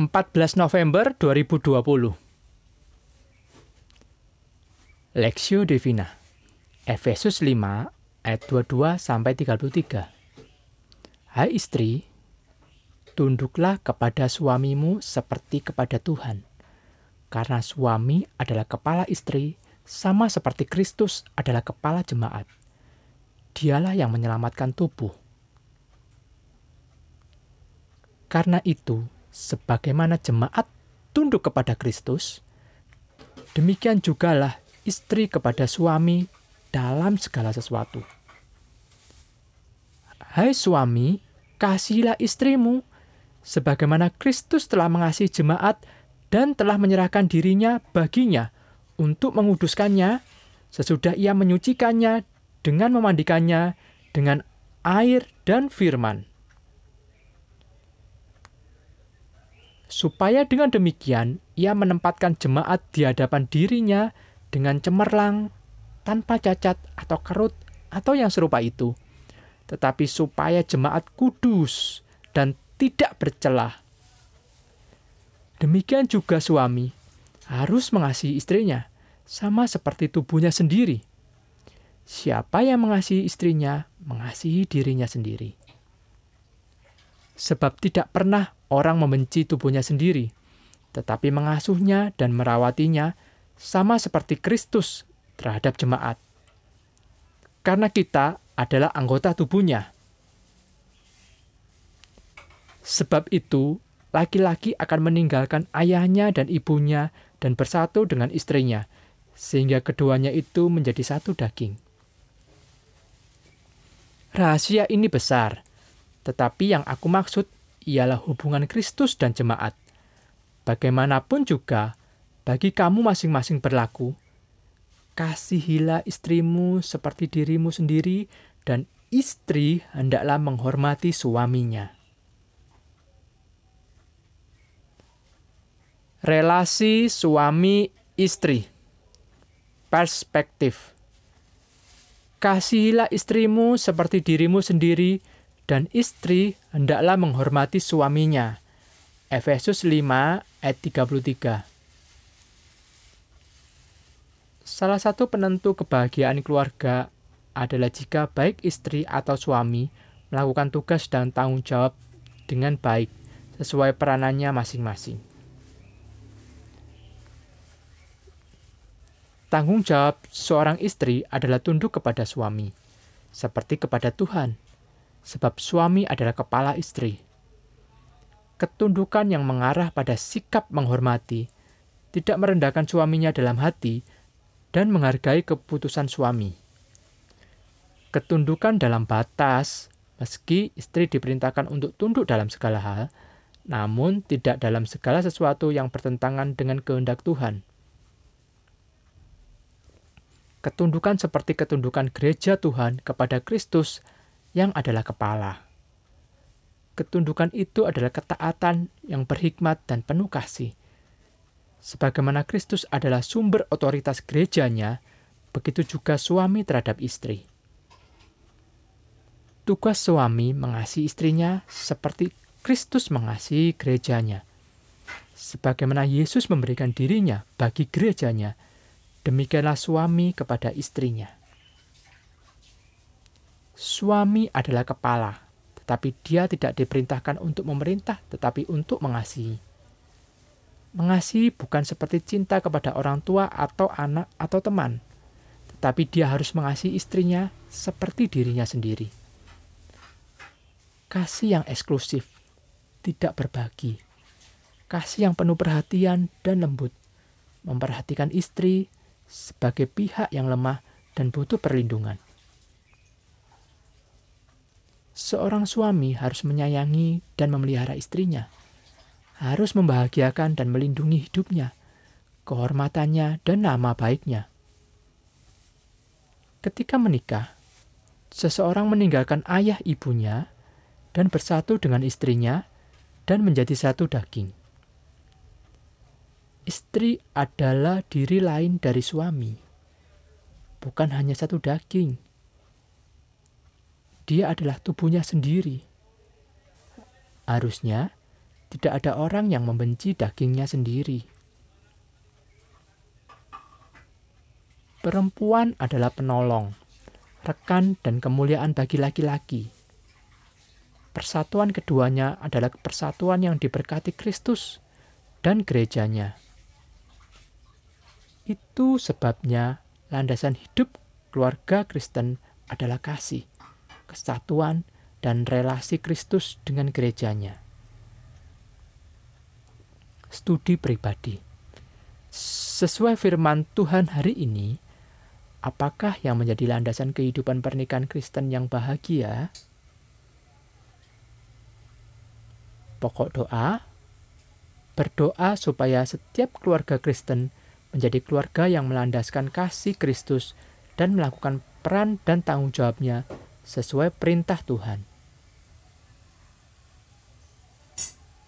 14 November 2020 Lexio Divina Efesus 5 ayat 22 sampai 33 Hai istri tunduklah kepada suamimu seperti kepada Tuhan karena suami adalah kepala istri sama seperti Kristus adalah kepala jemaat. Dialah yang menyelamatkan tubuh. Karena itu sebagaimana jemaat tunduk kepada Kristus demikian jugalah istri kepada suami dalam segala sesuatu. Hai suami, kasihilah istrimu, sebagaimana Kristus telah mengasihi jemaat dan telah menyerahkan dirinya baginya untuk menguduskannya, sesudah ia menyucikannya dengan memandikannya dengan air dan firman. Supaya dengan demikian ia menempatkan jemaat di hadapan dirinya dengan cemerlang, tanpa cacat atau kerut, atau yang serupa itu, tetapi supaya jemaat kudus dan tidak bercelah. Demikian juga suami harus mengasihi istrinya, sama seperti tubuhnya sendiri. Siapa yang mengasihi istrinya, mengasihi dirinya sendiri. Sebab tidak pernah orang membenci tubuhnya sendiri, tetapi mengasuhnya dan merawatinya sama seperti Kristus terhadap jemaat. Karena kita adalah anggota tubuhnya. Sebab itu, laki-laki akan meninggalkan ayahnya dan ibunya dan bersatu dengan istrinya, sehingga keduanya itu menjadi satu daging. Rahasia ini besar, tetapi yang aku maksud ialah hubungan Kristus dan jemaat. Bagaimanapun juga, bagi kamu masing-masing berlaku, kasihilah istrimu seperti dirimu sendiri, dan istri hendaklah menghormati suaminya. Relasi suami istri Perspektif Kasihilah istrimu seperti dirimu sendiri, dan istri hendaklah menghormati suaminya. Efesus 5 ayat 33 Salah satu penentu kebahagiaan keluarga adalah jika baik istri atau suami melakukan tugas dan tanggung jawab dengan baik sesuai peranannya masing-masing. Tanggung jawab seorang istri adalah tunduk kepada suami, seperti kepada Tuhan, sebab suami adalah kepala istri. Ketundukan yang mengarah pada sikap menghormati, tidak merendahkan suaminya dalam hati, dan menghargai keputusan suami. Ketundukan dalam batas, meski istri diperintahkan untuk tunduk dalam segala hal, namun tidak dalam segala sesuatu yang bertentangan dengan kehendak Tuhan. Ketundukan seperti ketundukan gereja Tuhan kepada Kristus yang adalah kepala. Ketundukan itu adalah ketaatan yang berhikmat dan penuh kasih Sebagaimana Kristus adalah sumber otoritas gerejanya, begitu juga suami terhadap istri. Tugas suami mengasihi istrinya seperti Kristus mengasihi gerejanya. Sebagaimana Yesus memberikan dirinya bagi gerejanya, demikianlah suami kepada istrinya. Suami adalah kepala, tetapi dia tidak diperintahkan untuk memerintah, tetapi untuk mengasihi. Mengasihi bukan seperti cinta kepada orang tua atau anak atau teman, tetapi dia harus mengasihi istrinya seperti dirinya sendiri. Kasih yang eksklusif, tidak berbagi. Kasih yang penuh perhatian dan lembut, memperhatikan istri sebagai pihak yang lemah dan butuh perlindungan. Seorang suami harus menyayangi dan memelihara istrinya harus membahagiakan dan melindungi hidupnya, kehormatannya, dan nama baiknya. Ketika menikah, seseorang meninggalkan ayah ibunya dan bersatu dengan istrinya dan menjadi satu daging. Istri adalah diri lain dari suami, bukan hanya satu daging. Dia adalah tubuhnya sendiri. Harusnya Tidak ada orang yang membenci dagingnya sendiri. Perempuan adalah penolong, rekan, dan kemuliaan bagi laki-laki. Persatuan keduanya adalah persatuan yang diberkati Kristus dan gerejanya. Itu sebabnya landasan hidup keluarga Kristen adalah kasih, kesatuan, dan relasi Kristus dengan gerejanya. Studi pribadi Sesuai firman Tuhan hari ini, Apakah yang menjadi landasan kehidupan pernikahan Kristen yang bahagia? Pokok doa: berdoa supaya setiap keluarga Kristen menjadi keluarga yang melandaskan kasih Kristus dan melakukan peran dan tanggung jawabnya sesuai perintah Tuhan.